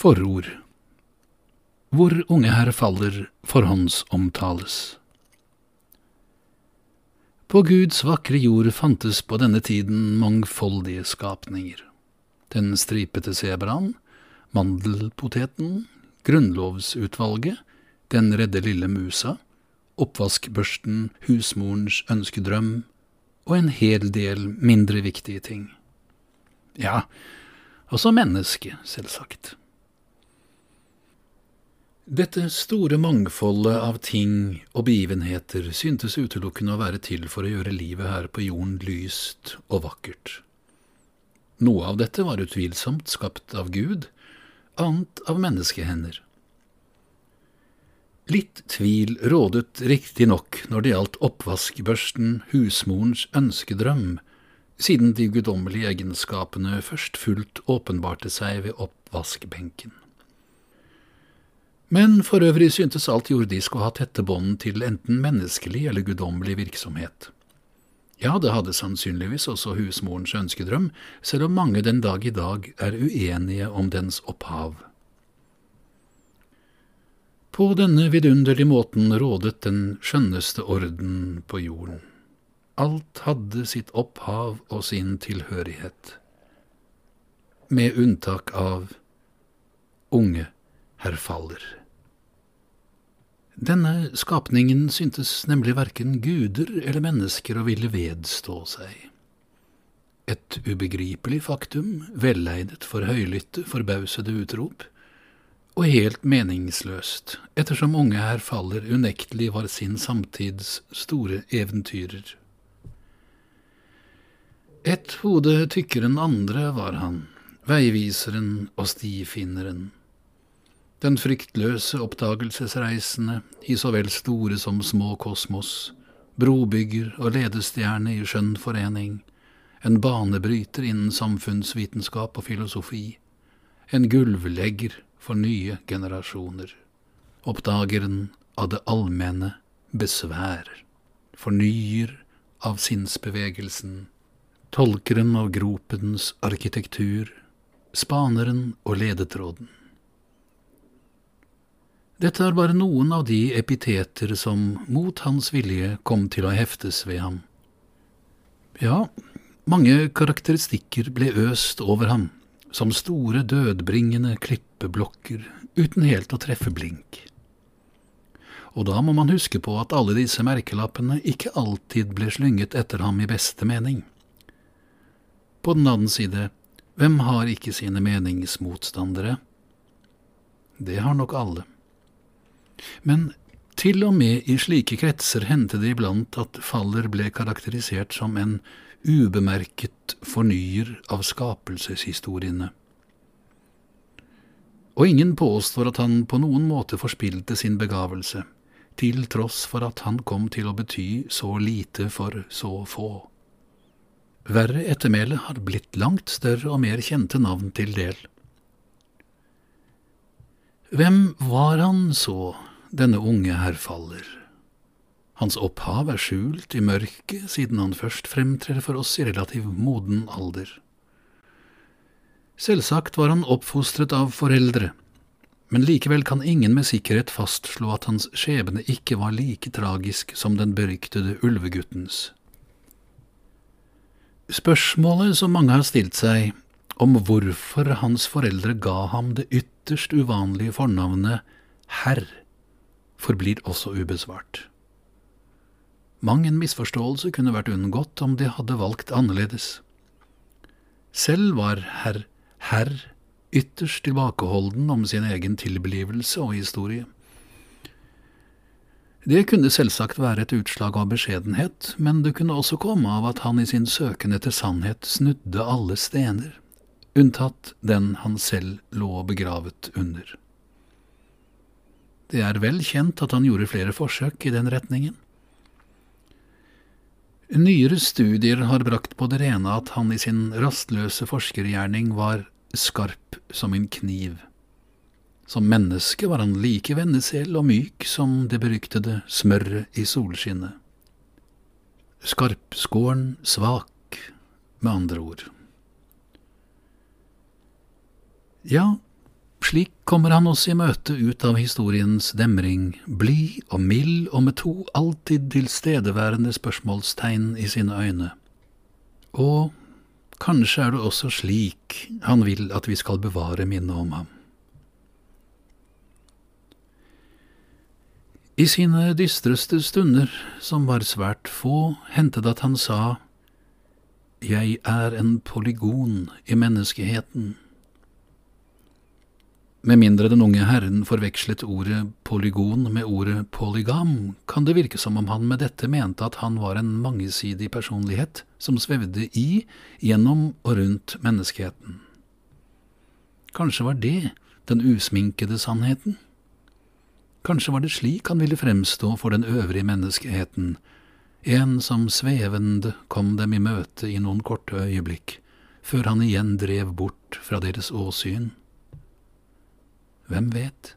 Forord Hvor unge herr faller forhåndsomtales. På Guds vakre jord fantes på denne tiden mangfoldige skapninger. Den stripete sebraen, mandelpoteten, grunnlovsutvalget, den redde lille musa, oppvaskbørsten, husmorens ønskedrøm og en hel del mindre viktige ting. Ja, også mennesket, selvsagt. Dette store mangfoldet av ting og begivenheter syntes utelukkende å være til for å gjøre livet her på jorden lyst og vakkert. Noe av dette var utvilsomt skapt av Gud, annet av menneskehender. Litt tvil rådet riktignok når det gjaldt oppvaskbørsten, husmorens ønskedrøm, siden de guddommelige egenskapene først fullt åpenbarte seg ved oppvaskbenken. Men for øvrig syntes alt jordisk å ha tette bånd til enten menneskelig eller guddommelig virksomhet. Ja, det hadde sannsynligvis også husmorens ønskedrøm, selv om mange den dag i dag er uenige om dens opphav. På denne vidunderlige måten rådet den skjønneste orden på jorden. Alt hadde sitt opphav og sin tilhørighet, med unntak av unge herr Faller. Denne skapningen syntes nemlig verken guder eller mennesker å ville vedstå seg. Et ubegripelig faktum, velleidet for høylytte, forbausede utrop, og helt meningsløst, ettersom unge her faller unektelig var sin samtids store eventyrer. Et hode tykkere enn andre var han, veiviseren og stifinneren den fryktløse oppdagelsesreisende i så vel store som små kosmos, brobygger og ledestjerne i skjønn forening, en banebryter innen samfunnsvitenskap og filosofi, en gulvlegger for nye generasjoner, oppdageren av det allmenne besvær, fornyer av sinnsbevegelsen, tolkeren av gropens arkitektur, spaneren og ledetråden. Dette er bare noen av de epiteter som mot hans vilje kom til å heftes ved ham. Ja, mange karakteristikker ble øst over ham, som store dødbringende klippeblokker uten helt å treffe blink. Og da må man huske på at alle disse merkelappene ikke alltid ble slynget etter ham i beste mening. På den annen side, hvem har ikke sine meningsmotstandere? Det har nok alle. Men til og med i slike kretser hendte det iblant at Faller ble karakterisert som en ubemerket fornyer av skapelseshistoriene. Og ingen påstår at han på noen måte forspilte sin begavelse, til tross for at han kom til å bety så lite for så få. Verre ettermæle har blitt langt større og mer kjente navn til del. Hvem var han så, denne unge herr Faller. Hans opphav er skjult i mørket siden han først fremtrer for oss i relativ moden alder. Selvsagt var han oppfostret av foreldre, men likevel kan ingen med sikkerhet fastslå at hans skjebne ikke var like tragisk som den beryktede ulveguttens. Spørsmålet som mange har stilt seg, om hvorfor hans foreldre ga ham det ytterst uvanlige fornavnet herr, forblir også ubesvart. Mang en misforståelse kunne vært unngått om de hadde valgt annerledes. Selv var herr herr ytterst tilbakeholden om sin egen tilblivelse og historie. Det kunne selvsagt være et utslag av beskjedenhet, men det kunne også komme av at han i sin søken etter sannhet snudde alle stener, unntatt den han selv lå begravet under. Det er vel kjent at han gjorde flere forsøk i den retningen. Nyere studier har brakt på det rene at han i sin rastløse forskergjerning var skarp som en kniv. Som menneske var han like vennesel og myk som det beryktede smøret i solskinnet. Skarpskåren svak, med andre ord. Ja, Slik kommer han oss i møte ut av historiens demring, blid og mild og med to alltid tilstedeværende spørsmålstegn i sine øyne. Og kanskje er det også slik han vil at vi skal bevare minnet om ham. I sine dystreste stunder, som var svært få, hendte det at han sa, Jeg er en polygon i menneskeheten. Med mindre den unge herren forvekslet ordet polygon med ordet polygam, kan det virke som om han med dette mente at han var en mangesidig personlighet som svevde i, gjennom og rundt menneskeheten. Kanskje var det den usminkede sannheten? Kanskje var det slik han ville fremstå for den øvrige menneskeheten, en som svevende kom dem i møte i noen korte øyeblikk, før han igjen drev bort fra deres åsyn. Hvem vet?